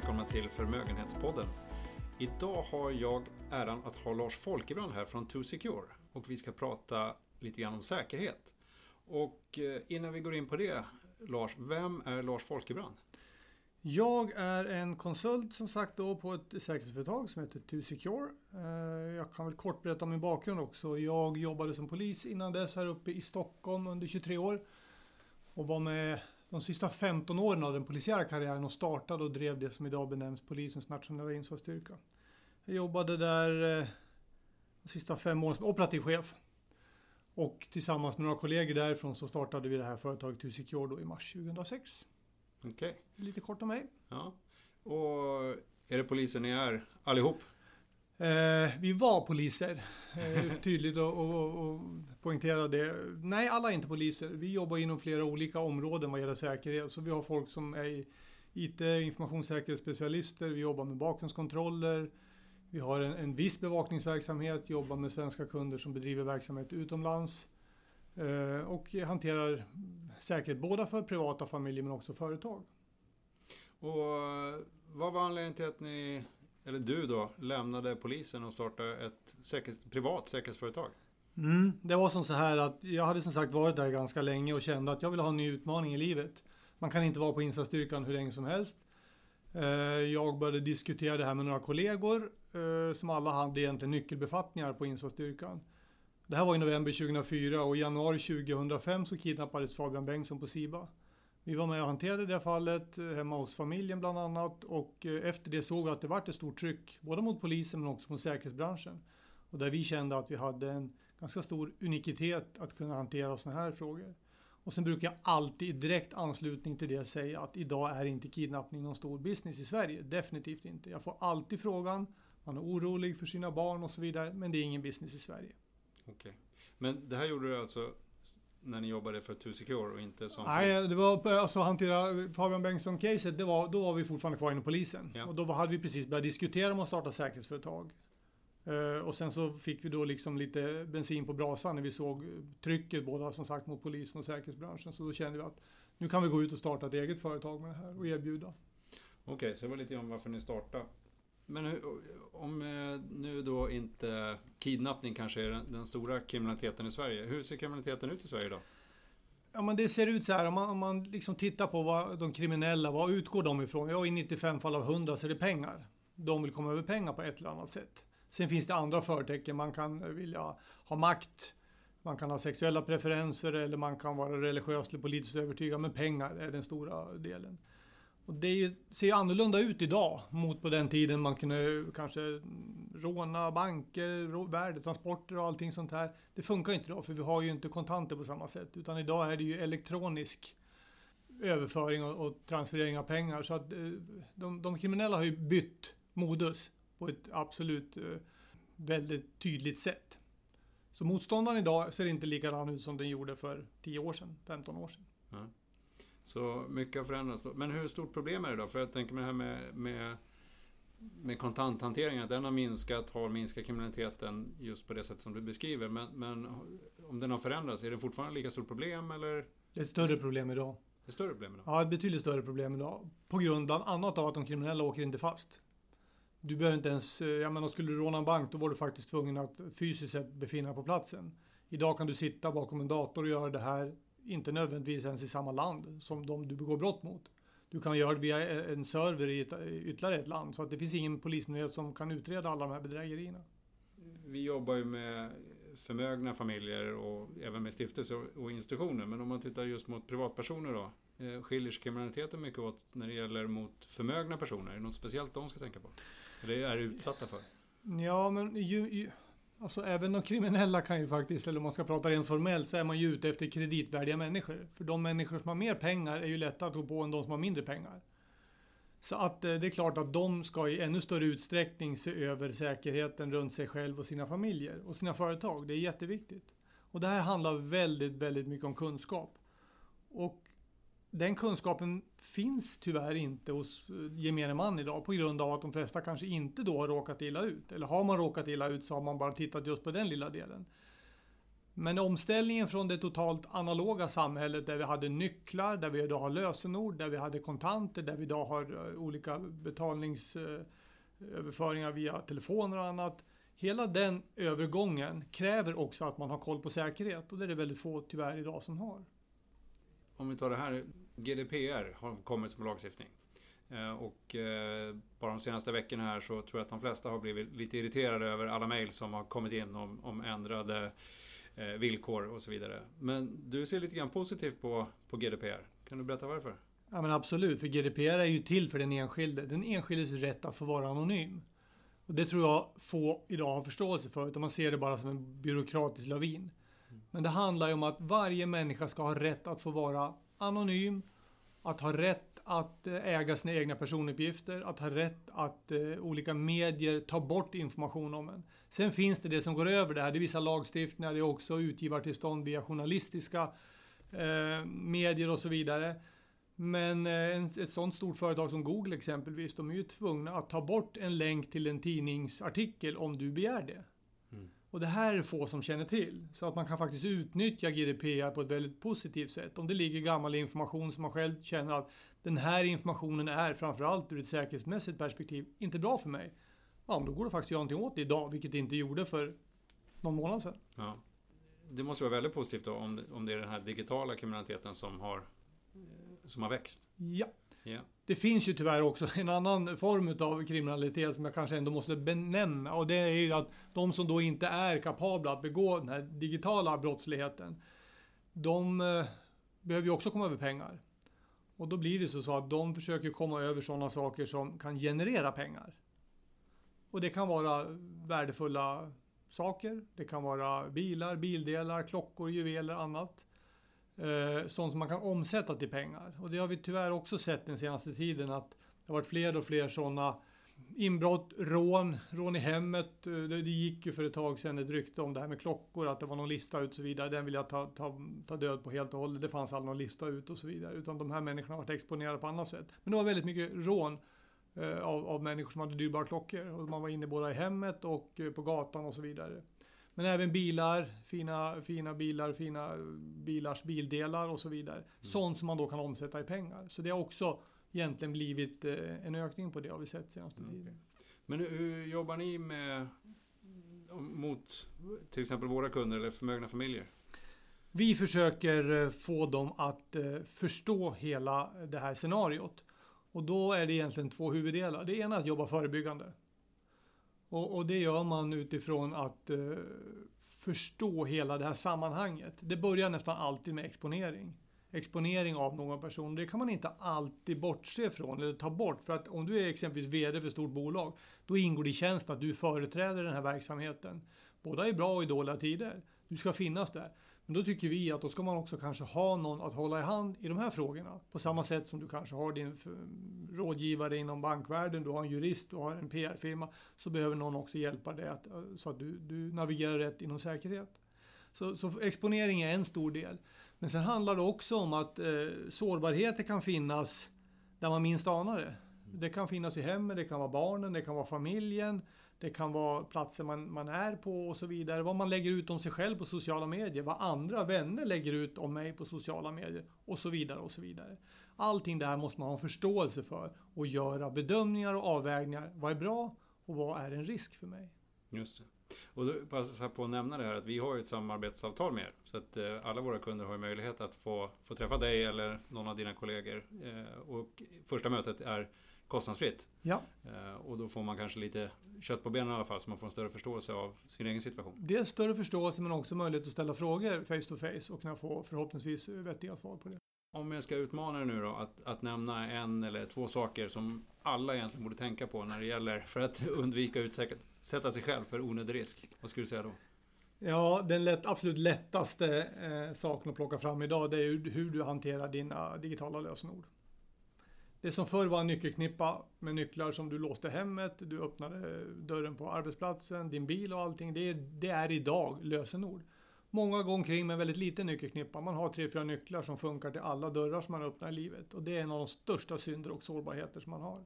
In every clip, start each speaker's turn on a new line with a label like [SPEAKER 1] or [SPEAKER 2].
[SPEAKER 1] Välkomna till Förmögenhetspodden. Idag har jag äran att ha Lars Folkebrand här från 2Secure och vi ska prata lite grann om säkerhet. Och eh, innan vi går in på det, Lars, vem är Lars Folkebrand?
[SPEAKER 2] Jag är en konsult som sagt då på ett säkerhetsföretag som heter 2Secure. Eh, jag kan väl kort berätta om min bakgrund också. Jag jobbade som polis innan dess här uppe i Stockholm under 23 år. Och var med de sista 15 åren av den polisiära karriären och startade och drev det som idag benämns polisens nationella insatsstyrka. Jag jobbade där eh, de sista fem åren som operativ chef. Och tillsammans med några kollegor därifrån så startade vi det här företaget 2Secure då i mars 2006.
[SPEAKER 1] Okej. Okay.
[SPEAKER 2] Lite kort om mig.
[SPEAKER 1] Ja. Och är det poliser ni är allihop?
[SPEAKER 2] Eh, vi var poliser. Eh, tydligt att och, och, poängtera det. Nej, alla är inte poliser. Vi jobbar inom flera olika områden vad gäller säkerhet. Så vi har folk som är IT, informationssäkerhetsspecialister. Vi jobbar med bakgrundskontroller. Vi har en, en viss bevakningsverksamhet, jobbar med svenska kunder som bedriver verksamhet utomlands. Eh, och hanterar säkerhet både för privata familjer men också företag.
[SPEAKER 1] Och eh, vad var anledningen till att ni eller du då, lämnade polisen och startade ett säkerhets, privat säkerhetsföretag?
[SPEAKER 2] Mm, det var som så här att jag hade som sagt varit där ganska länge och kände att jag ville ha en ny utmaning i livet. Man kan inte vara på insatsstyrkan hur länge som helst. Eh, jag började diskutera det här med några kollegor eh, som alla hade egentligen nyckelbefattningar på insatsstyrkan. Det här var i november 2004 och i januari 2005 så kidnappades Fabian Bengtsson på SIBA. Vi var med och hanterade det fallet eh, hemma hos familjen bland annat och eh, efter det såg vi att det var ett stort tryck både mot polisen men också mot säkerhetsbranschen. Och där vi kände att vi hade en ganska stor unikitet att kunna hantera sådana här frågor. Och sen brukar jag alltid i direkt anslutning till det säga att idag är inte kidnappning någon stor business i Sverige. Definitivt inte. Jag får alltid frågan, man är orolig för sina barn och så vidare, men det är ingen business i Sverige.
[SPEAKER 1] Okej. Okay. Men det här gjorde du alltså när ni jobbade för 2Secure och inte som
[SPEAKER 2] Nej, polis? det var alltså hantera Fabian Bengtsson-caset, det var, då var vi fortfarande kvar inom polisen. Ja. Och då hade vi precis börjat diskutera om att starta säkerhetsföretag. Uh, och sen så fick vi då liksom lite bensin på brasan när vi såg trycket både som sagt mot polisen och säkerhetsbranschen. Så då kände vi att nu kan vi gå ut och starta ett eget företag med det här och erbjuda.
[SPEAKER 1] Okej, okay, så det var lite om varför ni startade. Men om eh, nu då inte kidnappning kanske är den stora kriminaliteten i Sverige. Hur ser kriminaliteten ut i Sverige idag?
[SPEAKER 2] Ja, men det ser ut så här, om man, om man liksom tittar på vad de kriminella, vad utgår de ifrån? Ja, i 95 fall av 100 så är det pengar. De vill komma över pengar på ett eller annat sätt. Sen finns det andra förtecken. Man kan eh, vilja ha makt, man kan ha sexuella preferenser eller man kan vara religiöst eller politiskt övertygad. Men pengar är den stora delen. Och det ju, ser ju annorlunda ut idag mot på den tiden man kunde kanske råna banker, värdetransporter och allting sånt här. Det funkar inte idag för vi har ju inte kontanter på samma sätt utan idag är det ju elektronisk överföring och, och transferering av pengar. Så att eh, de, de kriminella har ju bytt modus på ett absolut eh, väldigt tydligt sätt. Så motståndaren idag ser inte likadan ut som den gjorde för 10 år sedan, 15 år sedan. Mm.
[SPEAKER 1] Så mycket har förändrats. Men hur stort problem är det då? För jag tänker mig det här med, med, med kontanthanteringen, att den har minskat, har minskat kriminaliteten just på det sätt som du beskriver. Men, men om den har förändrats, är det fortfarande lika stort problem eller?
[SPEAKER 2] Det är ett större problem idag.
[SPEAKER 1] Det är större problem idag?
[SPEAKER 2] Ja, ett betydligt större problem idag. På grund bland annat av att de kriminella åker inte fast. Du behöver inte ens, jag menar skulle du råna en bank då var du faktiskt tvungen att fysiskt sett befinna dig på platsen. Idag kan du sitta bakom en dator och göra det här inte nödvändigtvis ens i samma land som de du begår brott mot. Du kan göra det via en server i ett, ytterligare ett land. Så att det finns ingen polismyndighet som kan utreda alla de här bedrägerierna.
[SPEAKER 1] Vi jobbar ju med förmögna familjer och även med stiftelser och institutioner. Men om man tittar just mot privatpersoner då. Eh, skiljer sig kriminaliteten mycket åt när det gäller mot förmögna personer? Är det något speciellt de ska tänka på? Eller är utsatta för?
[SPEAKER 2] Ja, men ju, ju Alltså även de kriminella kan ju faktiskt, eller om man ska prata rent formellt, så är man ju ute efter kreditvärdiga människor. För de människor som har mer pengar är ju lättare att gå på än de som har mindre pengar. Så att eh, det är klart att de ska i ännu större utsträckning se över säkerheten runt sig själv och sina familjer och sina företag. Det är jätteviktigt. Och det här handlar väldigt, väldigt mycket om kunskap. Och den kunskapen finns tyvärr inte hos eh, gemene man idag på grund av att de flesta kanske inte då har råkat illa ut. Eller har man råkat illa ut så har man bara tittat just på den lilla delen. Men omställningen från det totalt analoga samhället där vi hade nycklar, där vi idag har lösenord, där vi hade kontanter, där vi idag har eh, olika betalningsöverföringar eh, via telefoner och annat. Hela den övergången kräver också att man har koll på säkerhet och det är det väldigt få tyvärr idag som har.
[SPEAKER 1] Om vi tar det här, GDPR har kommit som lagstiftning. Eh, och eh, bara de senaste veckorna här så tror jag att de flesta har blivit lite irriterade över alla mejl som har kommit in om, om ändrade eh, villkor och så vidare. Men du ser lite grann positivt på, på GDPR. Kan du berätta varför?
[SPEAKER 2] Ja men absolut, för GDPR är ju till för den enskilde. Den enskildes rätt att få vara anonym. Och det tror jag få idag har förståelse för, utan man ser det bara som en byråkratisk lavin. Men det handlar ju om att varje människa ska ha rätt att få vara anonym, att ha rätt att eh, äga sina egna personuppgifter, att ha rätt att eh, olika medier tar bort information om en. Sen finns det det som går över det här. Det är vissa lagstiftningar, det är också utgivartillstånd via journalistiska eh, medier och så vidare. Men eh, ett sådant stort företag som Google exempelvis, de är ju tvungna att ta bort en länk till en tidningsartikel om du begär det. Och det här är få som känner till. Så att man kan faktiskt utnyttja GDPR på ett väldigt positivt sätt. Om det ligger gammal information som man själv känner att den här informationen är framförallt ur ett säkerhetsmässigt perspektiv inte bra för mig. Ja, då går det faktiskt att göra någonting åt det idag, vilket det inte gjorde för någon månad sedan.
[SPEAKER 1] Ja. Det måste vara väldigt positivt då om, om det är den här digitala kriminaliteten som har, som har växt.
[SPEAKER 2] Ja.
[SPEAKER 1] Yeah.
[SPEAKER 2] Det finns ju tyvärr också en annan form av kriminalitet som jag kanske ändå måste benämna och det är ju att de som då inte är kapabla att begå den här digitala brottsligheten, de eh, behöver ju också komma över pengar. Och då blir det så att de försöker komma över sådana saker som kan generera pengar. Och det kan vara värdefulla saker, det kan vara bilar, bildelar, klockor, juveler, annat. Eh, sånt som man kan omsätta till pengar. Och det har vi tyvärr också sett den senaste tiden att det har varit fler och fler sådana inbrott, rån, rån i hemmet. Eh, det, det gick ju för ett tag sedan ett rykte om det här med klockor, att det var någon lista ut och så vidare. Den vill jag ta, ta, ta död på helt och hållet. Det fanns aldrig någon lista ut och så vidare. Utan de här människorna har varit exponerade på annat sätt. Men det var väldigt mycket rån eh, av, av människor som hade dyrbara klockor. Och man var inne både i hemmet och eh, på gatan och så vidare. Men även bilar, fina, fina bilar, fina bilars bildelar och så vidare. Mm. Sånt som man då kan omsätta i pengar. Så det har också egentligen blivit eh, en ökning på det har vi sett senaste mm. tiden.
[SPEAKER 1] Men hur jobbar ni med mot till exempel våra kunder eller förmögna familjer?
[SPEAKER 2] Vi försöker eh, få dem att eh, förstå hela det här scenariot. Och då är det egentligen två huvuddelar. Det ena är att jobba förebyggande. Och, och det gör man utifrån att eh, förstå hela det här sammanhanget. Det börjar nästan alltid med exponering. Exponering av någon person. Det kan man inte alltid bortse från eller ta bort. För att om du är exempelvis VD för ett stort bolag, då ingår det i tjänst att du företräder den här verksamheten. Både i bra och i dåliga tider. Du ska finnas där. Men då tycker vi att då ska man också kanske ha någon att hålla i hand i de här frågorna. På samma sätt som du kanske har din rådgivare inom bankvärlden, du har en jurist, du har en PR-firma. Så behöver någon också hjälpa dig att, eh, så att du, du navigerar rätt inom säkerhet. Så, så, exponering är en stor del. Men sen handlar det också om att eh, sårbarheter kan finnas där man minst anar det. Det kan finnas i hemmet, det kan vara barnen, det kan vara familjen. Det kan vara platser man, man är på och så vidare. Vad man lägger ut om sig själv på sociala medier. Vad andra vänner lägger ut om mig på sociala medier. Och så vidare och så vidare. Allting det här måste man ha förståelse för och göra bedömningar och avvägningar. Vad är bra och vad är en risk för mig?
[SPEAKER 1] Just det. Och då passar jag på att nämna det här att vi har ett samarbetsavtal med er. Så att eh, alla våra kunder har möjlighet att få, få träffa dig eller någon av dina kollegor. Eh, och första mötet är kostnadsfritt.
[SPEAKER 2] Ja.
[SPEAKER 1] Eh, och då får man kanske lite kött på benen i alla fall, så man får en större förståelse av sin egen situation.
[SPEAKER 2] Dels större förståelse, men också möjlighet att ställa frågor face to face och kunna få förhoppningsvis vettiga svar på det.
[SPEAKER 1] Om jag ska utmana dig nu då, att, att nämna en eller två saker som alla egentligen borde tänka på när det gäller för att undvika att utsätta sig själv för onödig risk. Vad skulle du säga då?
[SPEAKER 2] Ja, den lätt, absolut lättaste eh, saken att plocka fram idag det är hur du hanterar dina digitala lösenord. Det som förr var en nyckelknippa med nycklar som du låste hemmet, du öppnade dörren på arbetsplatsen, din bil och allting. Det är, det är idag lösenord. Många går omkring med väldigt liten nyckelknippa. Man har tre, fyra nycklar som funkar till alla dörrar som man öppnar i livet. Och det är en av de största synder och sårbarheter som man har.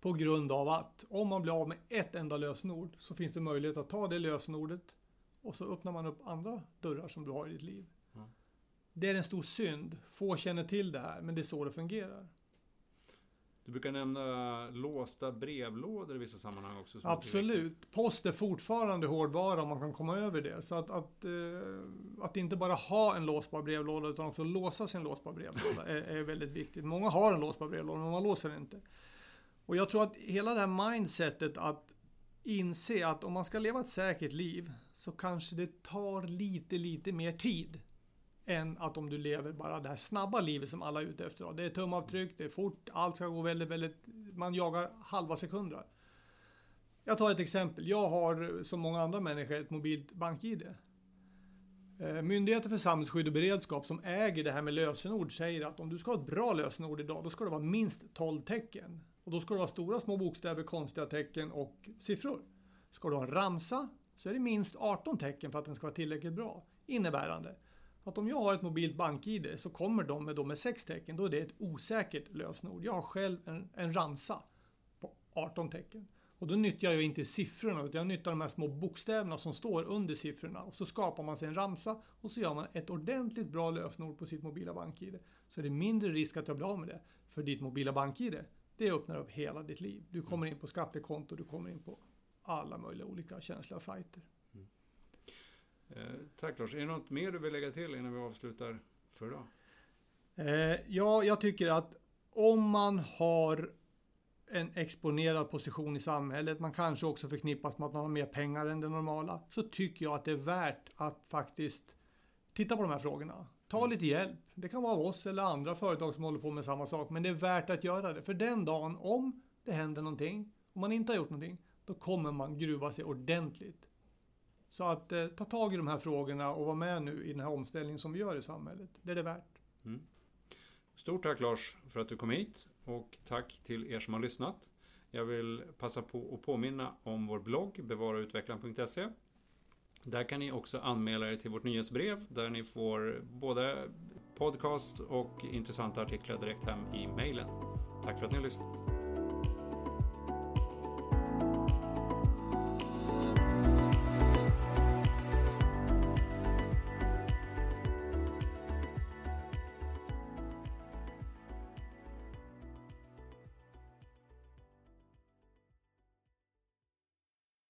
[SPEAKER 2] På grund av att om man blir av med ett enda lösenord så finns det möjlighet att ta det lösenordet och så öppnar man upp andra dörrar som du har i ditt liv.
[SPEAKER 1] Ja.
[SPEAKER 2] Det är en stor synd. Få känner till det här, men det är så det fungerar.
[SPEAKER 1] Du brukar nämna låsta brevlådor i vissa sammanhang också. som är.
[SPEAKER 2] Absolut. Post är fortfarande hårdvara om man kan komma över det. Så att, att, eh, att inte bara ha en låsbar brevlåda utan också låsa sin låsbar brevlåda är, är väldigt viktigt. Många har en låsbar brevlåda men man låser den inte. Och jag tror att hela det här mindsetet att inse att om man ska leva ett säkert liv så kanske det tar lite, lite mer tid än att om du lever bara det här snabba livet som alla är ute efter. Det är tumavtryck, det är fort, allt ska gå väldigt, väldigt... Man jagar halva sekunder. Jag tar ett exempel. Jag har som många andra människor ett mobilt bank-id. Eh, Myndigheten för samhällsskydd och beredskap som äger det här med lösenord säger att om du ska ha ett bra lösenord idag, då ska det vara minst 12 tecken. Och då ska det vara stora, små bokstäver, konstiga tecken och siffror. Ska du ha en ramsa så är det minst 18 tecken för att den ska vara tillräckligt bra. Innebärande att om jag har ett mobilt bank-id så kommer de med, de med sex tecken, då är det ett osäkert lösenord. Jag har själv en, en ramsa på 18 tecken. Och då nyttjar jag inte siffrorna utan jag nyttjar de här små bokstäverna som står under siffrorna. Och så skapar man sig en ramsa och så gör man ett ordentligt bra lösenord på sitt mobila bank-id. Så är det mindre risk att jag blir av med det. För ditt mobila bank-id, det öppnar upp hela ditt liv. Du kommer in på skattekonto, du kommer in på alla möjliga olika känsliga sajter. Mm.
[SPEAKER 1] Eh, tack Lars. Är det något mer du vill lägga till innan vi avslutar för idag?
[SPEAKER 2] Eh, ja, jag tycker att om man har en exponerad position i samhället, man kanske också förknippas med att man har mer pengar än det normala, så tycker jag att det är värt att faktiskt titta på de här frågorna. Ta lite hjälp. Det kan vara av oss eller andra företag som håller på med samma sak, men det är värt att göra det. För den dagen, om det händer någonting, om man inte har gjort någonting, då kommer man gruva sig ordentligt. Så att eh, ta tag i de här frågorna och vara med nu i den här omställningen som vi gör i samhället. Det är det värt. Mm.
[SPEAKER 1] Stort tack Lars för att du kom hit och tack till er som har lyssnat. Jag vill passa på att påminna om vår blogg bevarautvecklan.se. Där kan ni också anmäla er till vårt nyhetsbrev där ni får både podcast och intressanta artiklar direkt hem i mejlen. Tack för att ni har lyssnat.